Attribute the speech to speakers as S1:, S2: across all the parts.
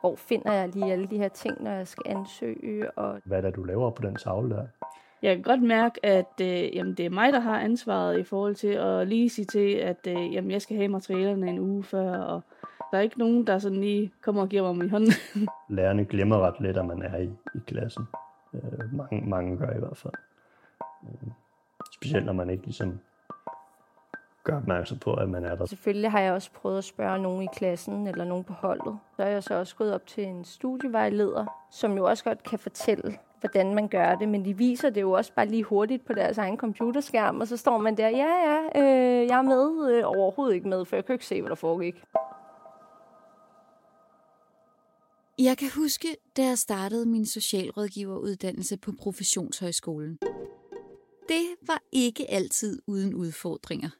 S1: hvor finder jeg lige alle de her ting, når jeg skal ansøge. Og...
S2: Hvad er det, du laver på den tavle der?
S3: Jeg kan godt mærke, at øh, jamen, det er mig, der har ansvaret i forhold til at lige sige til, at øh, jamen, jeg skal have materialerne en uge før, og der er ikke nogen, der sådan lige kommer og giver mig i hånden.
S2: Lærerne glemmer ret lidt, at man er i, i klassen. Øh, mange, mange gør i hvert fald. Øh, specielt når man ikke ligesom gør opmærksom på, at man er der.
S1: Selvfølgelig har jeg også prøvet at spørge nogen i klassen eller nogen på holdet. Så er jeg så også gået op til en studievejleder, som jo også godt kan fortælle, hvordan man gør det, men de viser det jo også bare lige hurtigt på deres egen computerskærm, og så står man der, ja, ja, øh, jeg er med, øh, overhovedet ikke med, for jeg kan ikke se, hvad der foregik.
S4: Jeg kan huske, da jeg startede min socialrådgiveruddannelse på Professionshøjskolen. Det var ikke altid uden udfordringer.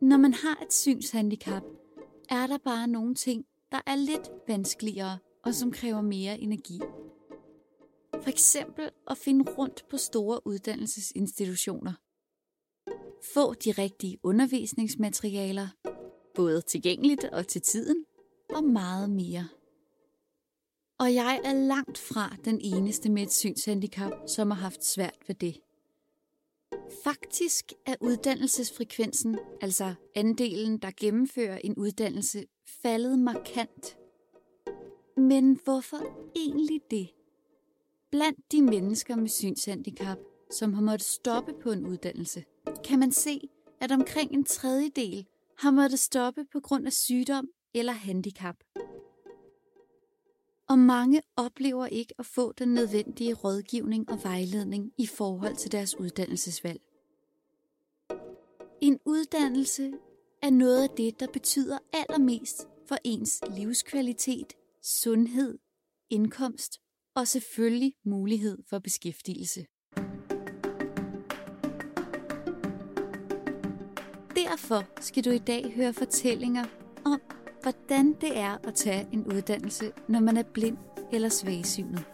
S4: Når man har et synshandicap, er der bare nogle ting, der er lidt vanskeligere og som kræver mere energi. For eksempel at finde rundt på store uddannelsesinstitutioner. Få de rigtige undervisningsmaterialer, både tilgængeligt og til tiden, og meget mere. Og jeg er langt fra den eneste med et synshandicap, som har haft svært ved det. Faktisk er uddannelsesfrekvensen, altså andelen, der gennemfører en uddannelse, faldet markant. Men hvorfor egentlig det? Blandt de mennesker med synshandicap, som har måttet stoppe på en uddannelse, kan man se, at omkring en tredjedel har måttet stoppe på grund af sygdom eller handicap. Og mange oplever ikke at få den nødvendige rådgivning og vejledning i forhold til deres uddannelsesvalg. En uddannelse er noget af det, der betyder allermest for ens livskvalitet, sundhed, indkomst og selvfølgelig mulighed for beskæftigelse. Derfor skal du i dag høre fortællinger om, hvordan det er at tage en uddannelse, når man er blind eller svagsynet.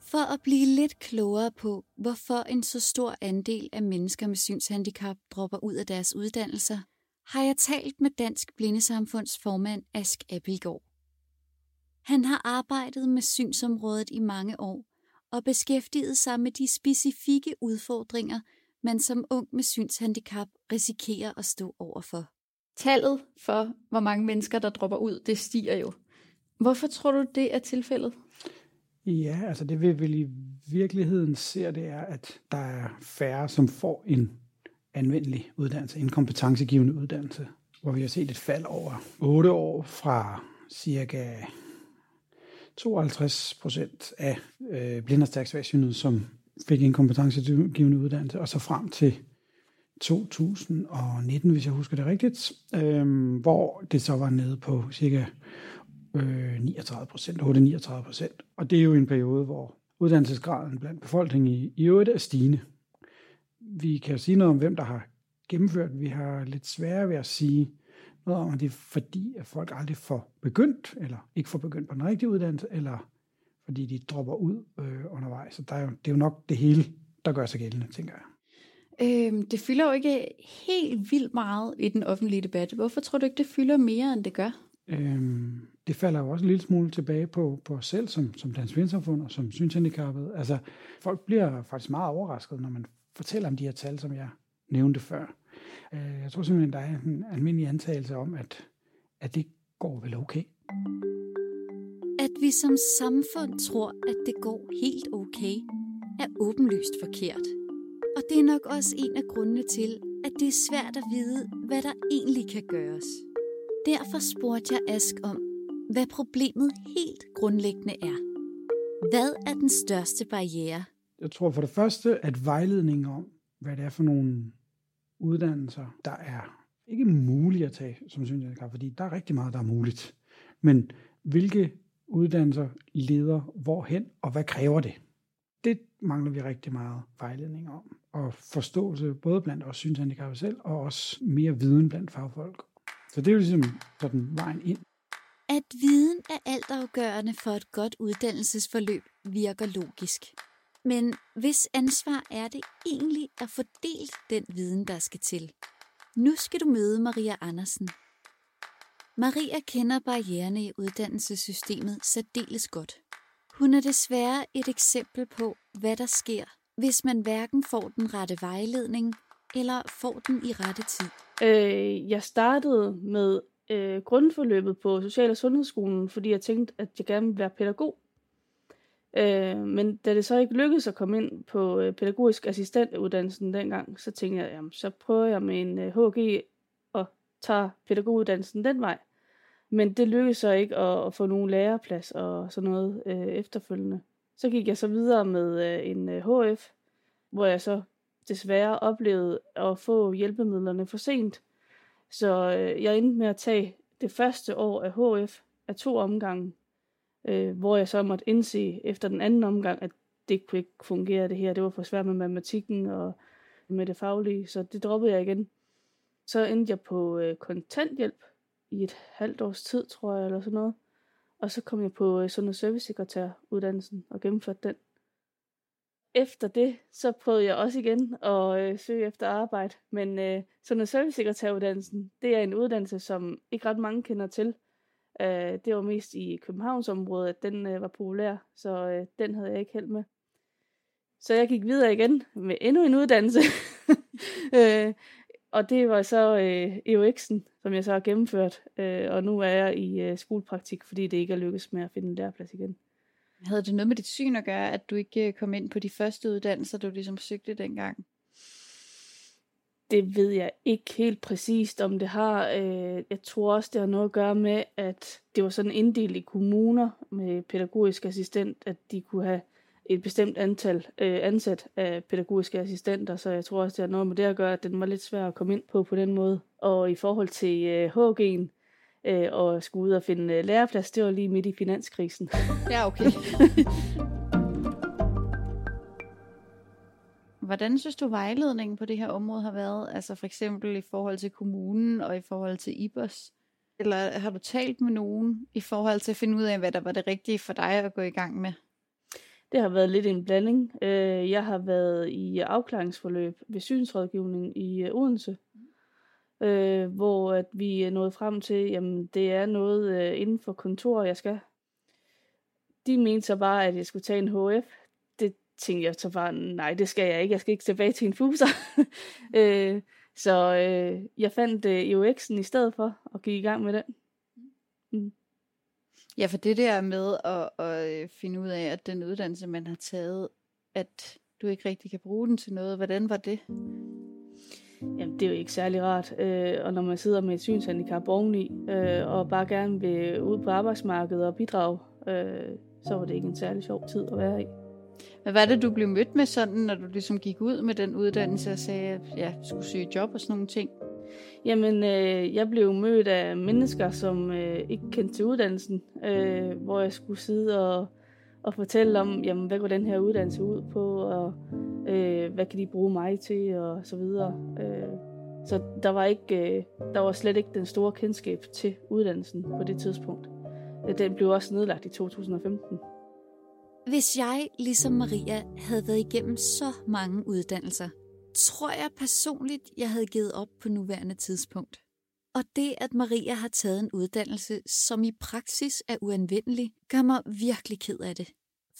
S4: For at blive lidt klogere på, hvorfor en så stor andel af mennesker med synshandicap dropper ud af deres uddannelser, har jeg talt med Dansk Blindesamfunds formand Ask Appelgaard. Han har arbejdet med synsområdet i mange år og beskæftiget sig med de specifikke udfordringer, man som ung med synshandicap risikerer at stå overfor.
S5: Tallet for, hvor mange mennesker, der dropper ud, det stiger jo. Hvorfor tror du, det er tilfældet?
S6: Ja, altså det vi vel i virkeligheden ser, det er, at der er færre, som får en anvendelig uddannelse, en kompetencegivende uddannelse, hvor vi har set et fald over 8 år fra cirka 52 procent af øh, blinde og som fik en kompetencegivende uddannelse, og så frem til 2019, hvis jeg husker det rigtigt, øh, hvor det så var nede på cirka øh, 39 procent, 8-39 procent. Og det er jo en periode, hvor uddannelsesgraden blandt befolkningen i, i øvrigt er stigende. Vi kan sige noget om, hvem der har gennemført. Vi har lidt sværere ved at sige noget om, at det er fordi, at folk aldrig får begyndt, eller ikke får begyndt på den rigtige uddannelse, eller fordi de dropper ud øh, undervejs. Så der er jo, det er jo nok det hele, der gør sig gældende, tænker jeg.
S5: Øhm, det fylder jo ikke helt vildt meget i den offentlige debat. Hvorfor tror du ikke, det fylder mere, end det gør?
S6: Øhm, det falder jo også en lille smule tilbage på, på os selv som, som dansk Vinsamfund og som synshandicappede. Altså, folk bliver faktisk meget overrasket, når man fortæller om de her tal, som jeg nævnte før. Øh, jeg tror simpelthen, der er en almindelig antagelse om, at, at det går vel okay.
S4: At vi som samfund tror, at det går helt okay, er åbenlyst forkert. Og det er nok også en af grundene til, at det er svært at vide, hvad der egentlig kan gøres. Derfor spurgte jeg Ask om, hvad problemet helt grundlæggende er. Hvad er den største barriere?
S6: Jeg tror for det første, at vejledning om, hvad det er for nogle uddannelser, der er ikke muligt at tage som synshandicap, fordi der er rigtig meget, der er muligt. Men hvilke uddannelser leder hvorhen, og hvad kræver det? Det mangler vi rigtig meget vejledning om, og forståelse både blandt os synshandicappede selv, og også mere viden blandt fagfolk. Så det er jo ligesom sådan vejen ind.
S4: At viden er altafgørende for et godt uddannelsesforløb virker logisk. Men hvis ansvar er det egentlig at fordele den viden, der skal til? Nu skal du møde Maria Andersen. Maria kender barriererne i uddannelsessystemet særdeles godt. Hun er desværre et eksempel på, hvad der sker, hvis man hverken får den rette vejledning eller får den i rette tid.
S3: Øh, jeg startede med øh, grundforløbet på Social- og Sundhedsskolen, fordi jeg tænkte, at jeg gerne ville være pædagog. Øh, men da det så ikke lykkedes at komme ind på øh, pædagogisk assistentuddannelsen dengang, så tænkte jeg, jamen, så prøver jeg med en øh, HG og tager pædagoguddannelsen den vej. Men det lykkedes så ikke at, at få nogen læreplads og sådan noget øh, efterfølgende. Så gik jeg så videre med øh, en øh, HF, hvor jeg så desværre oplevede at få hjælpemidlerne for sent. Så øh, jeg endte med at tage det første år af HF af to omgange, øh, hvor jeg så måtte indse efter den anden omgang, at det kunne ikke fungere det her. Det var for svært med matematikken og med det faglige, så det droppede jeg igen. Så endte jeg på øh, kontanthjælp i et halvt års tid, tror jeg, eller sådan noget. Og så kom jeg på øh, sundheds- og servicesekretæruddannelsen og gennemførte den. Efter det, så prøvede jeg også igen at øh, søge efter arbejde. Men øh, sundheds- og servicesekretæruddannelsen, det er en uddannelse, som ikke ret mange kender til. Øh, det var mest i Københavnsområdet, at den øh, var populær, så øh, den havde jeg ikke held med. Så jeg gik videre igen med endnu en uddannelse. øh, og det var så øh, EUX'en, som jeg så har gennemført. Øh, og nu er jeg i øh, skolepraktik, fordi det ikke er lykkedes med at finde en læreplads igen.
S5: Havde det noget med dit syn at gøre, at du ikke øh, kom ind på de første uddannelser, du ligesom søgte dengang?
S3: Det ved jeg ikke helt præcist, om det har. Øh, jeg tror også, det har noget at gøre med, at det var sådan inddelt i kommuner med pædagogisk assistent, at de kunne have et bestemt antal øh, ansat af pædagogiske assistenter, så jeg tror også, det har noget med det at gøre, at den var lidt svær at komme ind på på den måde. Og i forhold til øh, HG'en, øh, og skulle ud og finde øh, læreplads, det var lige midt i finanskrisen.
S5: Ja, okay. Hvordan synes du, vejledningen på det her område har været? Altså for eksempel i forhold til kommunen og i forhold til IBOS? Eller har du talt med nogen i forhold til at finde ud af, hvad der var det rigtige for dig at gå i gang med?
S3: Det har været lidt en blanding. Øh, jeg har været i afklaringsforløb ved synsrådgivning i øh, Odense, øh, hvor at vi nåede frem til, jamen det er noget inden for kontor, jeg skal. De mente så bare, at jeg skulle tage en HF. Tænkte jeg så bare, nej, det skal jeg ikke. Jeg skal ikke tilbage til en fuser. så jeg fandt EUX'en i stedet for og gik i gang med den.
S5: Mm. Ja, for det der med at, at finde ud af, at den uddannelse, man har taget, at du ikke rigtig kan bruge den til noget, hvordan var det?
S3: Jamen, det er jo ikke særlig rart. Øh, og når man sidder med et synshandicap oveni, øh, og bare gerne vil ud på arbejdsmarkedet og bidrage, øh, så var det ikke en særlig sjov tid at være i.
S5: Hvad var det, du blev mødt med sådan, når du ligesom gik ud med den uddannelse og sagde, at ja, skulle søge job og sådan nogle ting?
S3: Jamen, øh, jeg blev mødt af mennesker, som øh, ikke kendte til uddannelsen, øh, hvor jeg skulle sidde og, og fortælle om, jamen, hvad går den her uddannelse ud på, og øh, hvad kan de bruge mig til, og så videre. Øh, så der var, ikke, øh, der var slet ikke den store kendskab til uddannelsen på det tidspunkt. Den blev også nedlagt i 2015.
S4: Hvis jeg, ligesom Maria, havde været igennem så mange uddannelser, tror jeg personligt, jeg havde givet op på nuværende tidspunkt. Og det, at Maria har taget en uddannelse, som i praksis er uanvendelig, gør mig virkelig ked af det.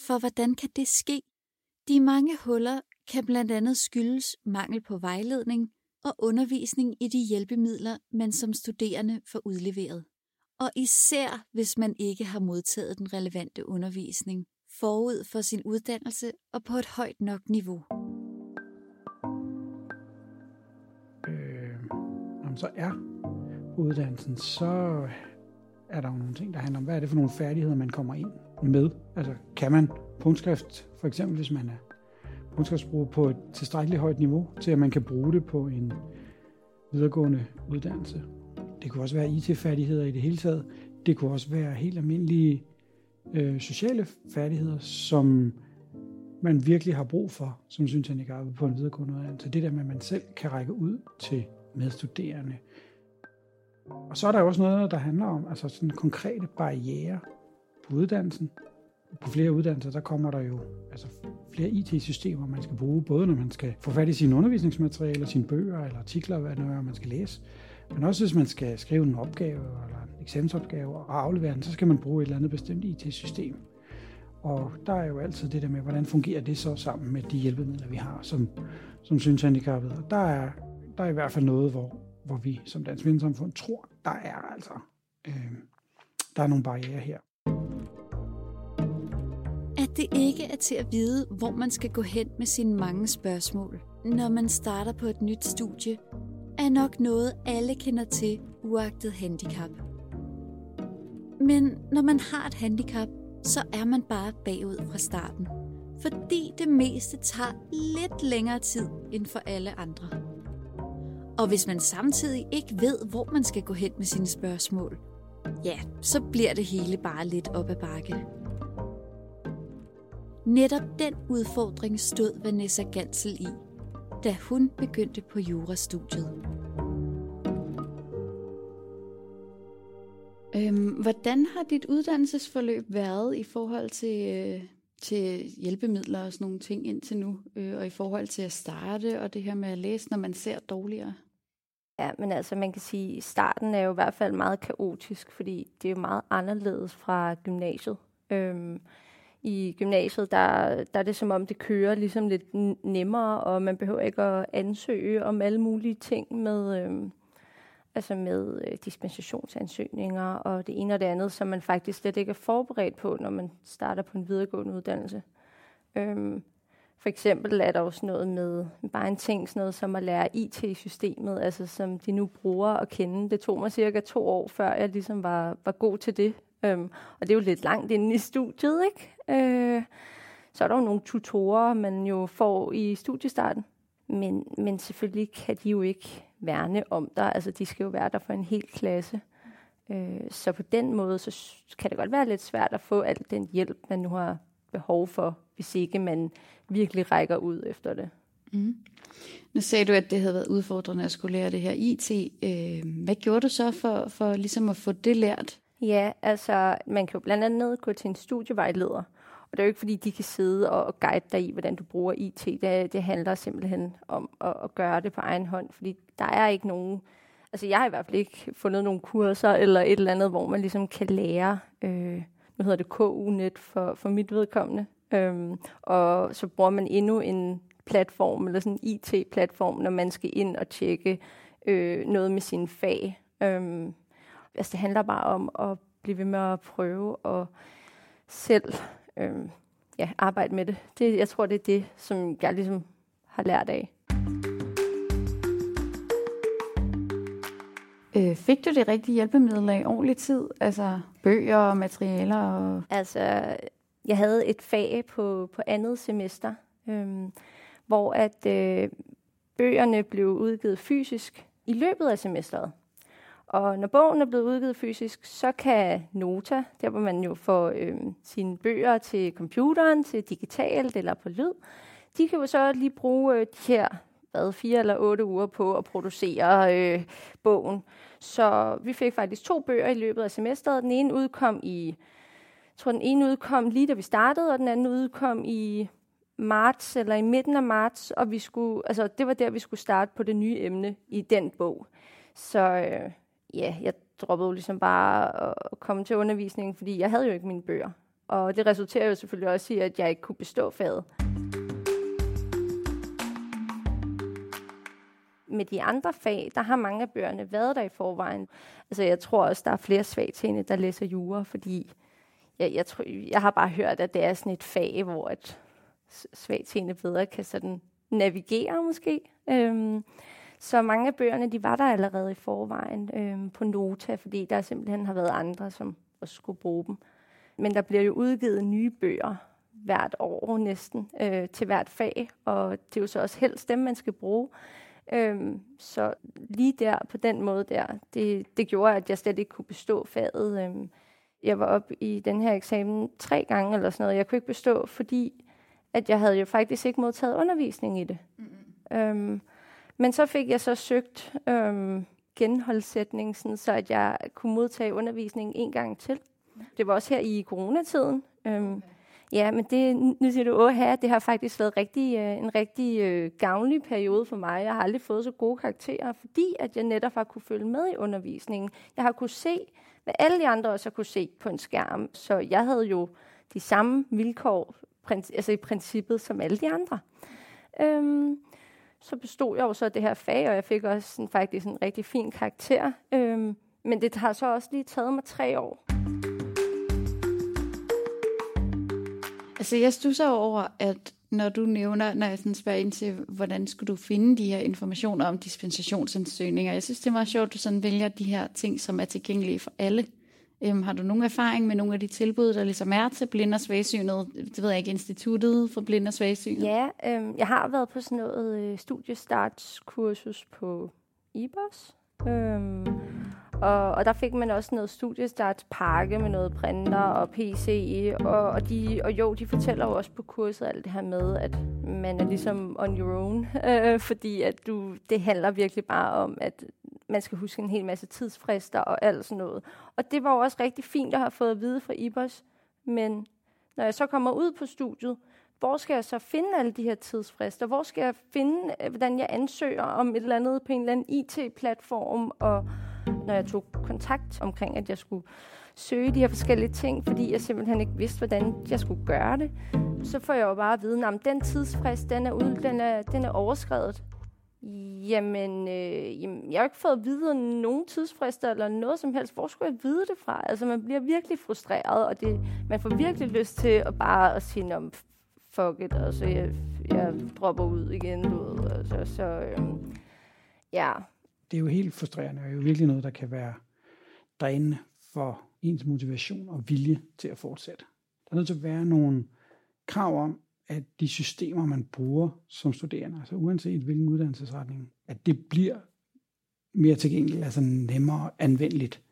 S4: For hvordan kan det ske? De mange huller kan blandt andet skyldes mangel på vejledning og undervisning i de hjælpemidler, man som studerende får udleveret. Og især hvis man ikke har modtaget den relevante undervisning forud for sin uddannelse og på et højt nok niveau.
S6: Øh, man så er på uddannelsen, så er der jo nogle ting, der handler om, hvad er det for nogle færdigheder, man kommer ind med. Altså, kan man punktskrift, for eksempel hvis man er punktskriftbruger på et tilstrækkeligt højt niveau, til at man kan bruge det på en videregående uddannelse. Det kunne også være IT-færdigheder i det hele taget. Det kunne også være helt almindelige øh, sociale færdigheder, som man virkelig har brug for, som synes jeg ikke på en videregående uddannelse. Det der med, at man selv kan række ud til medstuderende. Og så er der jo også noget, der handler om altså sådan konkrete barriere på uddannelsen. På flere uddannelser, der kommer der jo altså flere IT-systemer, man skal bruge, både når man skal få fat i sine undervisningsmaterialer, sine bøger eller artikler, hvad det er, man skal læse, men også hvis man skal skrive en opgave eller en eksamensopgave og aflevere den, så skal man bruge et eller andet bestemt IT-system. Og der er jo altid det der med, hvordan fungerer det så sammen med de hjælpemidler, vi har som, som synshandicappede. Og der er, der er i hvert fald noget, hvor, hvor vi som Dansk Vindesamfund tror, der er altså øh, der er nogle barriere her.
S4: At det ikke er til at vide, hvor man skal gå hen med sine mange spørgsmål, når man starter på et nyt studie, er nok noget, alle kender til, uagtet handicap. Men når man har et handicap, så er man bare bagud fra starten. Fordi det meste tager lidt længere tid end for alle andre. Og hvis man samtidig ikke ved, hvor man skal gå hen med sine spørgsmål, ja, så bliver det hele bare lidt op ad bakke. Netop den udfordring stod Vanessa Gansel i, da hun begyndte på jurastudiet.
S5: Øhm, hvordan har dit uddannelsesforløb været i forhold til, øh, til hjælpemidler og sådan nogle ting indtil nu, øh, og i forhold til at starte og det her med at læse, når man ser dårligere?
S1: Ja, men altså man kan sige, at starten er jo i hvert fald meget kaotisk, fordi det er jo meget anderledes fra gymnasiet. Øhm, i gymnasiet, der, der er det som om, det kører ligesom lidt nemmere, og man behøver ikke at ansøge om alle mulige ting med, øh, altså med øh, dispensationsansøgninger og det ene og det andet, som man faktisk slet ikke er forberedt på, når man starter på en videregående uddannelse. Øh, for eksempel er der også noget med bare en ting, sådan noget som at lære IT-systemet, altså som de nu bruger at kende. Det tog mig cirka to år, før jeg ligesom var, var god til det. Øhm, og det er jo lidt langt inde i studiet, ikke? Øh, så er der jo nogle tutorer, man jo får i studiestarten. Men, men selvfølgelig kan de jo ikke værne om dig. Altså, de skal jo være der for en hel klasse. Øh, så på den måde, så kan det godt være lidt svært at få al den hjælp, man nu har behov for, hvis ikke man virkelig rækker ud efter det.
S5: Mm. Nu sagde du, at det havde været udfordrende at skulle lære det her IT. Øh, hvad gjorde du så for, for ligesom at få det lært?
S1: Ja, altså man kan jo blandt andet gå til en studievejleder, og det er jo ikke fordi, de kan sidde og guide dig i, hvordan du bruger IT. Det, det handler simpelthen om at, at gøre det på egen hånd, fordi der er ikke nogen... Altså jeg har i hvert fald ikke fundet nogle kurser eller et eller andet, hvor man ligesom kan lære... Øh, nu hedder det KU-net for, for mit vedkommende. Øhm, og så bruger man endnu en platform, eller sådan en IT-platform, når man skal ind og tjekke øh, noget med sine fag. Øhm, altså det handler bare om at blive ved med at prøve og selv øh, ja, arbejde med det. det. Jeg tror, det er det, som jeg ligesom har lært af.
S5: Øh, fik du det rigtige hjælpemidler i ordentlig tid? Altså bøger og materialer? Og...
S1: Altså, jeg havde et fag på, på andet semester, øh, hvor at øh, bøgerne blev udgivet fysisk i løbet af semesteret. Og når bogen er blevet udgivet fysisk, så kan Nota, der hvor man jo får øh, sine bøger til computeren, til digitalt eller på lyd, de kan jo så lige bruge øh, de her hvad, fire eller otte uger på at producere øh, bogen. Så vi fik faktisk to bøger i løbet af semesteret. Den ene udkom i, jeg tror den ene udkom lige da vi startede, og den anden udkom i marts eller i midten af marts, og vi skulle, altså det var der, vi skulle starte på det nye emne i den bog. Så øh, ja, jeg droppede jo ligesom bare at komme til undervisningen, fordi jeg havde jo ikke mine bøger. Og det resulterer jo selvfølgelig også i, at jeg ikke kunne bestå faget. Med de andre fag, der har mange af bøgerne været der i forvejen. Altså jeg tror også, der er flere svagtseende, der læser jura, fordi jeg, jeg, tror, jeg har bare hørt, at det er sådan et fag, hvor et svagtseende bedre kan sådan navigere måske. Øhm, så mange af bøgerne, de var der allerede i forvejen øh, på Nota, fordi der simpelthen har været andre, som også skulle bruge dem. Men der bliver jo udgivet nye bøger hvert år næsten øh, til hvert fag, og det er jo så også helst dem, man skal bruge. Øhm, så lige der, på den måde der, det, det gjorde, at jeg slet ikke kunne bestå faget. Øhm, jeg var op i den her eksamen tre gange eller sådan noget. Jeg kunne ikke bestå, fordi at jeg havde jo faktisk ikke modtaget undervisning i det. Mm-hmm. Øhm, men så fik jeg så søgt øhm, genholdsætning, sådan så at jeg kunne modtage undervisningen en gang til. Det var også her i coronatiden. Øhm, ja, men det, nu siger du, åh her, det har faktisk været rigtig, øh, en rigtig øh, gavnlig periode for mig. Jeg har aldrig fået så gode karakterer, fordi at jeg netop har kunne følge med i undervisningen. Jeg har kunne se, hvad alle de andre også har kunne se på en skærm. Så jeg havde jo de samme vilkår altså i princippet som alle de andre. Øhm, så bestod jeg jo så det her fag, og jeg fik også sådan, faktisk en rigtig fin karakter. Øhm, men det har så også lige taget mig tre år.
S5: Altså jeg stusser over, at når du nævner, når jeg sådan spørger ind til, hvordan skulle du finde de her informationer om dispensationsansøgninger, jeg synes, det er meget sjovt, at du sådan vælger de her ting, som er tilgængelige for alle. Øhm, har du nogen erfaring med nogle af de tilbud, der ligesom er til blinde og svagsynet? Det ved jeg ikke, Instituttet for blinde og svagsynet?
S1: Ja, øhm, jeg har været på sådan noget øh, studiestartskursus på IBOS. Øhm, og, og der fik man også noget studiestartspakke med noget printer og PC. Og, og, de, og jo, de fortæller jo også på kurset alt det her med, at man er ligesom on your own. Øh, fordi at du, det handler virkelig bare om, at man skal huske en hel masse tidsfrister og alt sådan noget. Og det var jo også rigtig fint at have fået at vide fra IBOS. Men når jeg så kommer ud på studiet, hvor skal jeg så finde alle de her tidsfrister? Hvor skal jeg finde, øh, hvordan jeg ansøger om et eller andet på en eller anden IT-platform? Og når jeg tog kontakt omkring, at jeg skulle søge de her forskellige ting, fordi jeg simpelthen ikke vidste, hvordan jeg skulle gøre det, så får jeg jo bare at vide, at den tidsfrist, den er, ud, den er, den er overskrevet. Jamen, øh, jamen, jeg har ikke fået at vide nogen tidsfrister eller noget som helst. Hvor skulle jeg vide det fra? Altså, man bliver virkelig frustreret, og det, man får virkelig lyst til at bare at sige, om fuck it, og så jeg, jeg dropper ud igen, du ved. Altså, så, øh, ja.
S6: Det er jo helt frustrerende, og er jo virkelig noget, der kan være drænende for ens motivation og vilje til at fortsætte. Der er nødt til at være nogle krav om, at de systemer, man bruger som studerende, altså uanset hvilken uddannelsesretning, at det bliver mere tilgængeligt, altså nemmere anvendeligt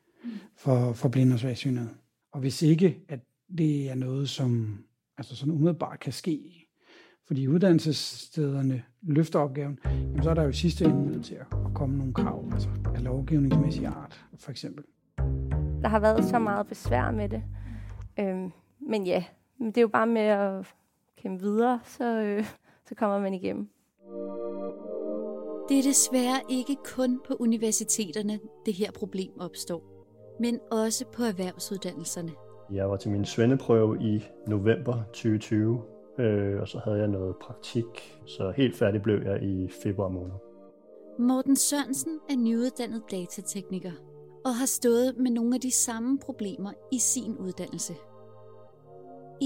S6: for, for blinde og svagsynede. Og hvis ikke, at det er noget, som altså sådan umiddelbart kan ske, fordi uddannelsesstederne løfter opgaven, jamen så er der jo i sidste ende nødt til at komme nogle krav, altså af lovgivningsmæssig art, for eksempel.
S1: Der har været så meget besvær med det. Øhm, men ja, det er jo bare med at kæmpe videre, så, øh, så kommer man igennem.
S4: Det er desværre ikke kun på universiteterne, det her problem opstår, men også på erhvervsuddannelserne.
S2: Jeg var til min svendeprøve i november 2020, øh, og så havde jeg noget praktik, så helt færdig blev jeg i februar måned.
S4: Morten Sørensen er nyuddannet datatekniker og har stået med nogle af de samme problemer i sin uddannelse.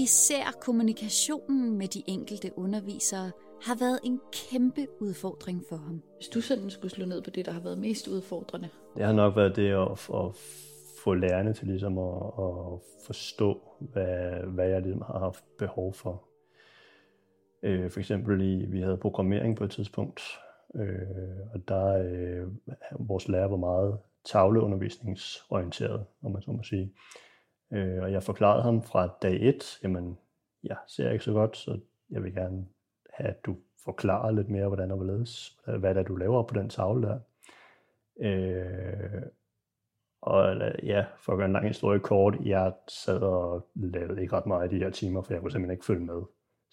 S4: Især kommunikationen med de enkelte undervisere har været en kæmpe udfordring for ham.
S5: Hvis du sådan skulle slå ned på det, der har været mest udfordrende?
S2: Det har nok været det at, at få lærerne til ligesom at, at forstå, hvad, hvad jeg ligesom har haft behov for. Øh, for eksempel i, vi havde programmering på et tidspunkt, øh, og der øh, vores lærer var meget tavleundervisningsorienteret, om man så må sige. Øh, Øh, og jeg forklarede ham fra dag 1, jamen, jeg ser ikke så godt, så jeg vil gerne have, at du forklarer lidt mere, hvordan og hvorledes, hvad det er, du laver på den tavle der. Øh, og ja, for at gøre en lang historie kort, jeg sad og lavede ikke ret meget i de her timer, for jeg kunne simpelthen ikke følge med,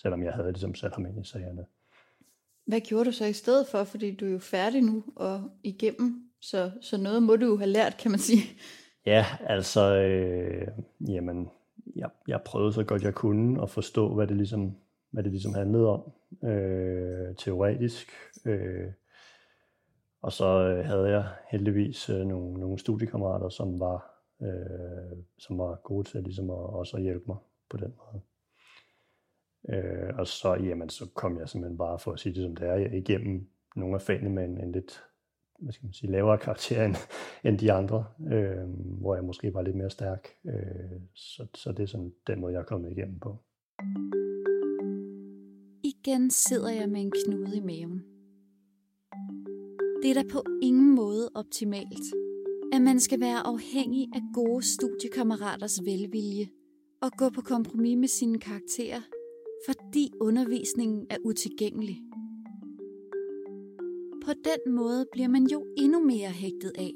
S2: selvom jeg havde ligesom sat ham ind i sagerne.
S5: Hvad gjorde du så i stedet for? Fordi du er jo færdig nu og igennem, så, så noget må du jo have lært, kan man sige.
S2: Ja, altså, øh, jamen, jeg, jeg prøvede så godt jeg kunne at forstå, hvad det ligesom, hvad det ligesom handlede om, øh, teoretisk. Øh, og så øh, havde jeg heldigvis øh, nogle, nogle studiekammerater, som var, øh, som var gode til ligesom at, også at hjælpe mig på den måde. Øh, og så, jamen, så kom jeg simpelthen bare for at sige det som det er, jeg igennem nogle af fagene med en, en lidt hvad skal man sige, lavere karakter end, end de andre, øh, hvor jeg måske var lidt mere stærk. Øh, så, så det er sådan den måde, jeg er kommet igennem på.
S4: Igen sidder jeg med en knude i maven. Det er da på ingen måde optimalt, at man skal være afhængig af gode studiekammeraters velvilje og gå på kompromis med sine karakterer, fordi undervisningen er utilgængelig på den måde bliver man jo endnu mere hægtet af,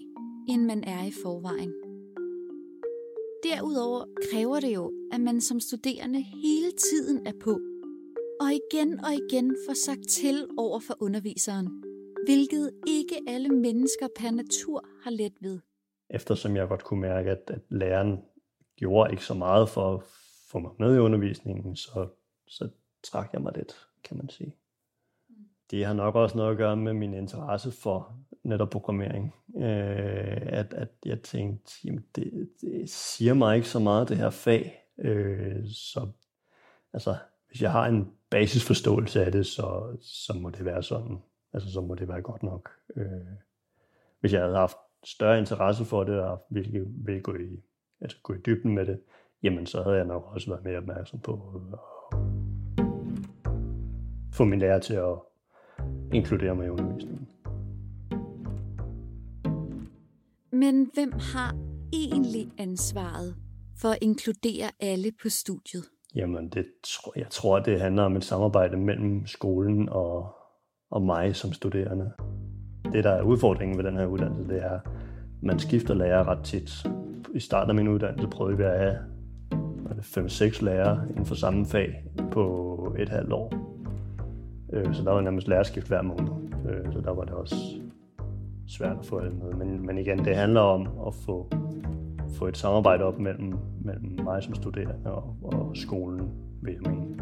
S4: end man er i forvejen. Derudover kræver det jo, at man som studerende hele tiden er på, og igen og igen får sagt til over for underviseren, hvilket ikke alle mennesker per natur har let ved.
S2: Eftersom jeg godt kunne mærke, at, at læreren gjorde ikke så meget for at få mig med i undervisningen, så, så trak jeg mig lidt, kan man sige. Det har nok også noget at gøre med min interesse for netop programmering. Øh, at, at jeg tænkte, jamen det, det siger mig ikke så meget, det her fag. Øh, så altså, hvis jeg har en basisforståelse af det, så, så må det være sådan. Altså, så må det være godt nok. Øh, hvis jeg havde haft større interesse for det, og ville, ville gå, i, altså gå i dybden med det, jamen så havde jeg nok også været mere opmærksom på øh, at få min lærer til at inkludere mig i undervisningen.
S4: Men hvem har egentlig ansvaret for at inkludere alle på studiet?
S2: Jamen, det, jeg tror, det handler om et samarbejde mellem skolen og, og mig som studerende. Det, der er udfordringen ved den her uddannelse, det er, at man skifter lærer ret tit. I starten af min uddannelse prøvede vi at have 5-6 lærere inden for samme fag på et halvt år. Øh, så der var nærmest lærerskift hver måned. Øh, så der var det også svært at få alle med. Men, men igen, det handler om at få, få et samarbejde op mellem, mellem mig som studerende og, og skolen, vil jeg mene.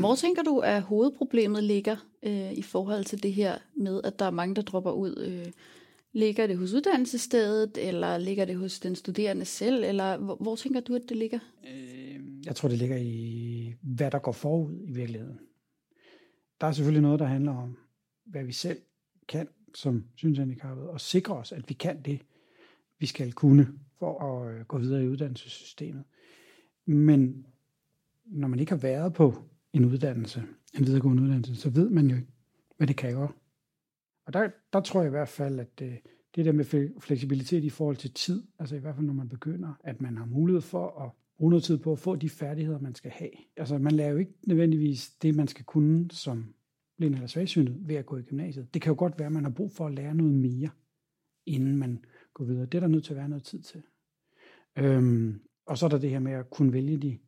S5: Hvor tænker du, at hovedproblemet ligger øh, i forhold til det her med, at der er mange, der dropper ud? Øh, ligger det hos uddannelsesstedet, eller ligger det hos den studerende selv, eller hvor, hvor tænker du, at det ligger?
S6: Jeg tror, det ligger i, hvad der går forud i virkeligheden. Der er selvfølgelig noget, der handler om, hvad vi selv kan som synshandicappede, og sikre os, at vi kan det, vi skal kunne for at øh, gå videre i uddannelsessystemet. Men når man ikke har været på en uddannelse, en videregående uddannelse, så ved man jo ikke, hvad det kræver. Og der, der tror jeg i hvert fald, at det, det der med fleksibilitet i forhold til tid, altså i hvert fald når man begynder, at man har mulighed for at bruge noget tid på at få de færdigheder, man skal have. Altså man lærer jo ikke nødvendigvis det, man skal kunne som blind eller svagsynet ved at gå i gymnasiet. Det kan jo godt være, at man har brug for at lære noget mere, inden man går videre. Det er der nødt til at være noget tid til. Øhm, og så er der det her med at kunne vælge, de,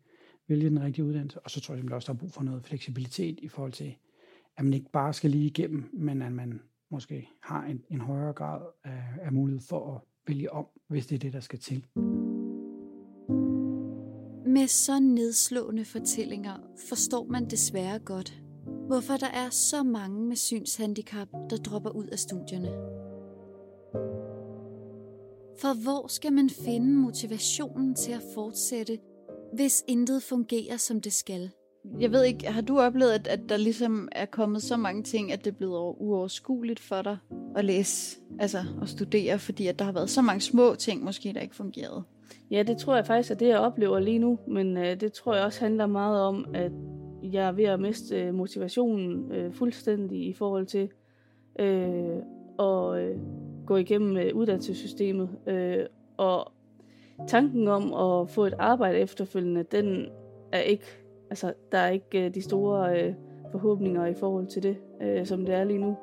S6: vælge den rigtige uddannelse. Og så tror jeg at også, der er brug for noget fleksibilitet i forhold til, at man ikke bare skal lige igennem, men at man måske har en, en højere grad af, af mulighed for at vælge om, hvis det er det, der skal til.
S4: Med så nedslående fortællinger forstår man desværre godt, hvorfor der er så mange med synshandicap, der dropper ud af studierne. For hvor skal man finde motivationen til at fortsætte, hvis intet fungerer, som det skal?
S5: Jeg ved ikke, har du oplevet, at, at der ligesom er kommet så mange ting, at det er blevet uoverskueligt for dig at læse, altså at studere, fordi at der har været så mange små ting, måske der ikke fungerede?
S3: Ja, det tror jeg faktisk er det, jeg oplever lige nu, men øh, det tror jeg også handler meget om, at jeg er ved at miste øh, motivationen øh, fuldstændig i forhold til øh, at øh, gå igennem øh, uddannelsessystemet. Øh, og tanken om at få et arbejde efterfølgende, den er ikke, altså der er ikke øh, de store øh, forhåbninger i forhold til det, øh, som det er lige nu,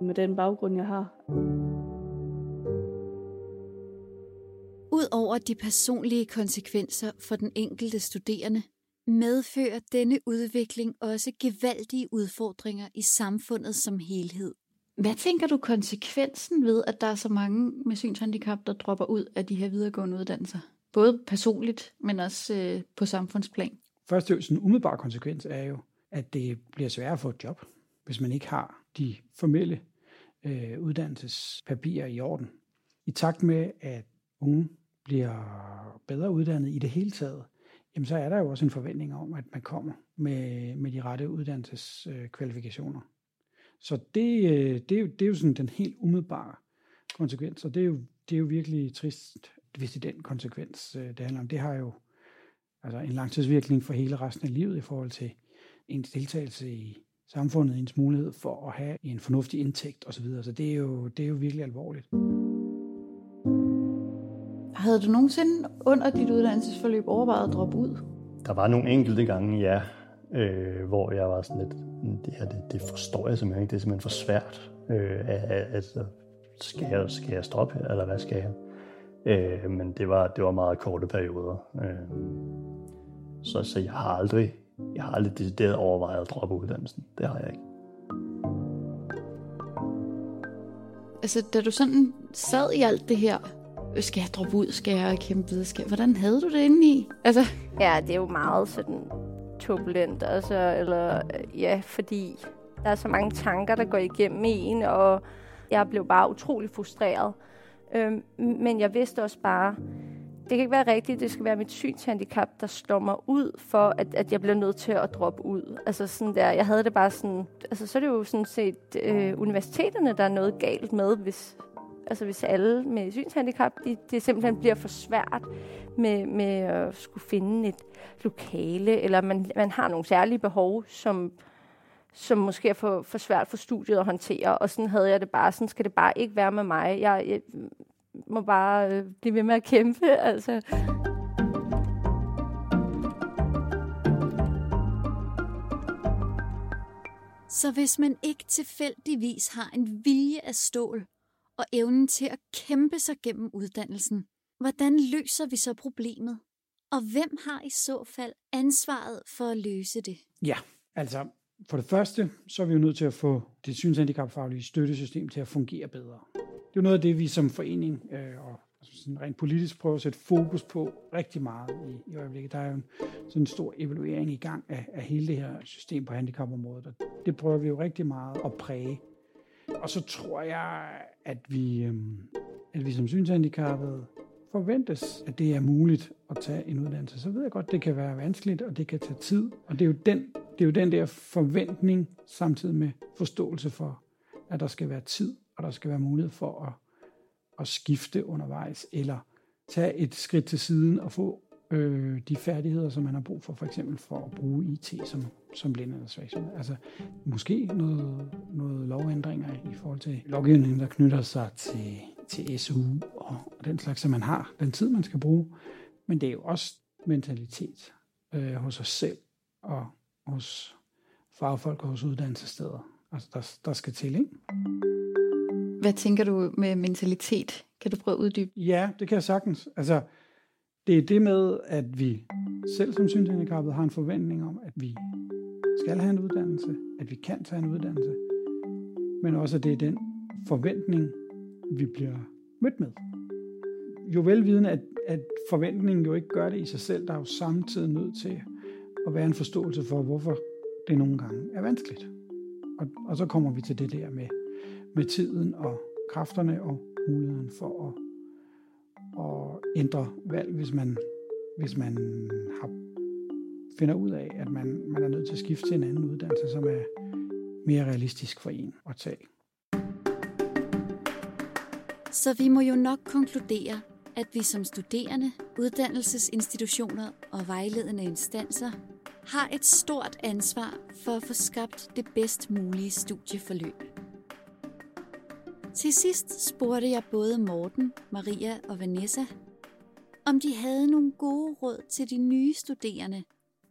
S3: med den baggrund, jeg har.
S4: Udover de personlige konsekvenser for den enkelte studerende, medfører denne udvikling også gevaldige udfordringer i samfundet som helhed.
S5: Hvad tænker du konsekvensen ved, at der er så mange med synshandicap, der dropper ud af de her videregående uddannelser? Både personligt, men også øh, på samfundsplan.
S6: Første sådan umiddelbare konsekvens er jo, at det bliver sværere at få et job, hvis man ikke har de formelle øh, uddannelsespapirer i orden. I takt med, at unge bliver bedre uddannet i det hele taget, jamen så er der jo også en forventning om, at man kommer med, med de rette uddannelseskvalifikationer. Så det, øh, det, er jo, det er jo sådan den helt umiddelbare konsekvens, og det er jo, det er jo virkelig trist, hvis det er den konsekvens, øh, det handler om. Det har jo altså en langtidsvirkning for hele resten af livet i forhold til ens deltagelse i samfundet, ens mulighed for at have en fornuftig indtægt osv. Så det er jo, det er jo virkelig alvorligt.
S5: Havde du nogensinde under dit uddannelsesforløb overvejet at droppe ud?
S2: Der var nogle enkelte gange, ja. øh, hvor jeg var sådan lidt, det her, det, det forstår jeg simpelthen ikke, det er simpelthen for svært. Øh, altså, skal jeg, skal jeg stoppe her, eller hvad skal jeg? Øh, men det var, det var meget korte perioder. Øh, så, så jeg har aldrig, jeg har aldrig decideret overvejet at droppe uddannelsen. Det har jeg ikke.
S5: Altså, da du sådan sad i alt det her, skal jeg droppe ud, skal jeg kæmpe videre, skal hvordan havde du det inde i? Altså...
S1: Ja, det er jo meget sådan turbulent, altså, eller øh, ja, fordi der er så mange tanker, der går igennem en, og jeg blev bare utrolig frustreret. Øhm, men jeg vidste også bare, det kan ikke være rigtigt, det skal være mit synshandicap, der slår mig ud for, at, at jeg bliver nødt til at droppe ud. Altså sådan der, jeg havde det bare sådan, altså så er det jo sådan set øh, universiteterne, der er noget galt med, hvis, altså hvis alle med synshandicap, de, det simpelthen bliver for svært med, med at skulle finde et lokale, eller man, man har nogle særlige behov, som, som måske er for, for svært for studiet at håndtere, og sådan havde jeg det bare. Sådan skal det bare ikke være med mig. Jeg, jeg må bare øh, blive ved med at kæmpe, altså.
S4: Så hvis man ikke tilfældigvis har en vilje af stål og evnen til at kæmpe sig gennem uddannelsen, hvordan løser vi så problemet? Og hvem har i så fald ansvaret for at løse det?
S6: Ja, altså for det første, så er vi jo nødt til at få det synshandicapfaglige støttesystem til at fungere bedre. Det er noget af det, vi som forening øh, og altså sådan rent politisk prøver at sætte fokus på rigtig meget i, i øjeblikket. Der er jo en, sådan en stor evaluering i gang af, af hele det her system på handicapområdet, og det prøver vi jo rigtig meget at præge. Og så tror jeg, at vi, øh, at vi som synshandicappede forventes, at det er muligt at tage en uddannelse. Så ved jeg godt, det kan være vanskeligt, og det kan tage tid. Og det er jo den, det er jo den der forventning, samtidig med forståelse for, at der skal være tid, og der skal være mulighed for at, at skifte undervejs, eller tage et skridt til siden og få øh, de færdigheder, som man har brug for, for eksempel for at bruge IT som, som blindernes Altså måske noget, noget forhold til lovgivningen, der knytter sig til til SU og, og den slags, som man har, den tid, man skal bruge. Men det er jo også mentalitet øh, hos os selv og hos fagfolk og hos uddannelsessteder, altså der, der skal til, ikke?
S5: Hvad tænker du med mentalitet? Kan du prøve at uddybe?
S6: Ja, det kan jeg sagtens. Altså, det er det med, at vi selv som synshandicappede har en forventning om, at vi skal have en uddannelse, at vi kan tage en uddannelse, men også at det er den forventning, vi bliver mødt med. Jo velvidende, at, at forventningen jo ikke gør det i sig selv, der er jo samtidig nødt til at være en forståelse for, hvorfor det nogle gange er vanskeligt. Og, og så kommer vi til det der med, med tiden og kræfterne og muligheden for at, at ændre valg, hvis man, hvis man har, finder ud af, at man, man er nødt til at skifte til en anden uddannelse, som er mere realistisk for en at tage.
S4: Så vi må jo nok konkludere, at vi som studerende, uddannelsesinstitutioner og vejledende instanser har et stort ansvar for at få skabt det bedst mulige studieforløb. Til sidst spurgte jeg både Morten, Maria og Vanessa, om de havde nogle gode råd til de nye studerende,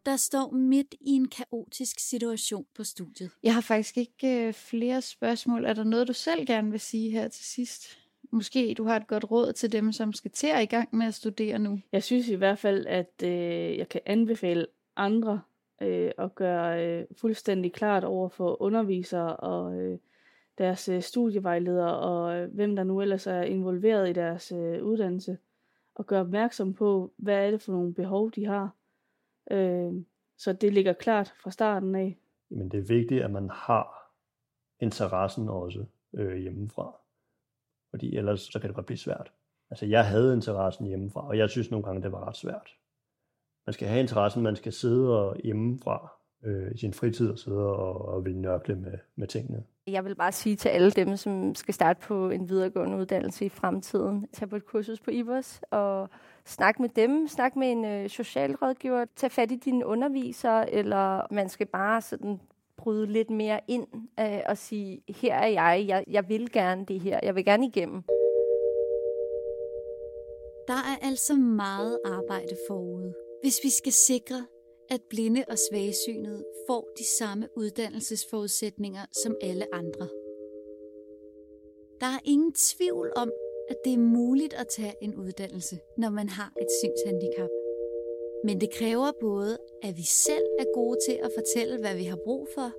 S4: der står midt i en kaotisk situation på studiet.
S5: Jeg har faktisk ikke øh, flere spørgsmål. Er der noget, du selv gerne vil sige her til sidst? Måske du har et godt råd til dem, som skal til at i gang med at studere nu.
S3: Jeg synes i hvert fald, at øh, jeg kan anbefale andre øh, at gøre øh, fuldstændig klart over for undervisere og øh, deres øh, studievejledere og øh, hvem der nu ellers er involveret i deres øh, uddannelse og gøre opmærksom på, hvad er det for nogle behov, de har. Øh, så det ligger klart fra starten af.
S2: Men det er vigtigt, at man har interessen også øh, hjemmefra fordi ellers så kan det godt blive svært. Altså jeg havde interessen hjemmefra, og jeg synes nogle gange, det var ret svært. Man skal have interessen, man skal sidde og hjemmefra øh, i sin fritid og sidde og, og vil nørkle med, med tingene.
S1: Jeg vil bare sige til alle dem, som skal starte på en videregående uddannelse i fremtiden, tag på et kursus på IBOS og snak med dem, snak med en øh, socialrådgiver, tag fat i dine undervisere, eller man skal bare sådan bryde lidt mere ind øh, og sige, her er jeg, jeg, jeg vil gerne det her, jeg vil gerne igennem.
S4: Der er altså meget arbejde forude, hvis vi skal sikre, at blinde og svagesynede får de samme uddannelsesforudsætninger som alle andre. Der er ingen tvivl om, at det er muligt at tage en uddannelse, når man har et synshandicap. Men det kræver både, at vi selv er gode til at fortælle, hvad vi har brug for,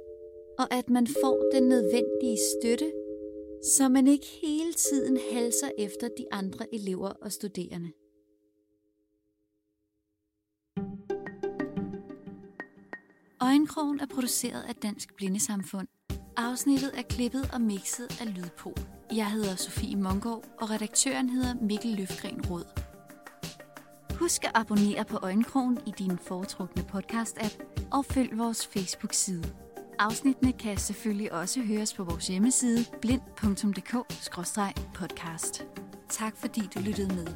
S4: og at man får den nødvendige støtte, så man ikke hele tiden halser efter de andre elever og studerende. Øjenkrogen er produceret af Dansk Blindesamfund. Afsnittet er klippet og mixet af Lydpol. Jeg hedder Sofie Mongård, og redaktøren hedder Mikkel Løfgren Rød. Husk at abonnere på Øjenkrogen i din foretrukne podcast-app, og følg vores Facebook-side. Afsnittene kan selvfølgelig også høres på vores hjemmeside blind.dk-podcast. Tak fordi du lyttede med.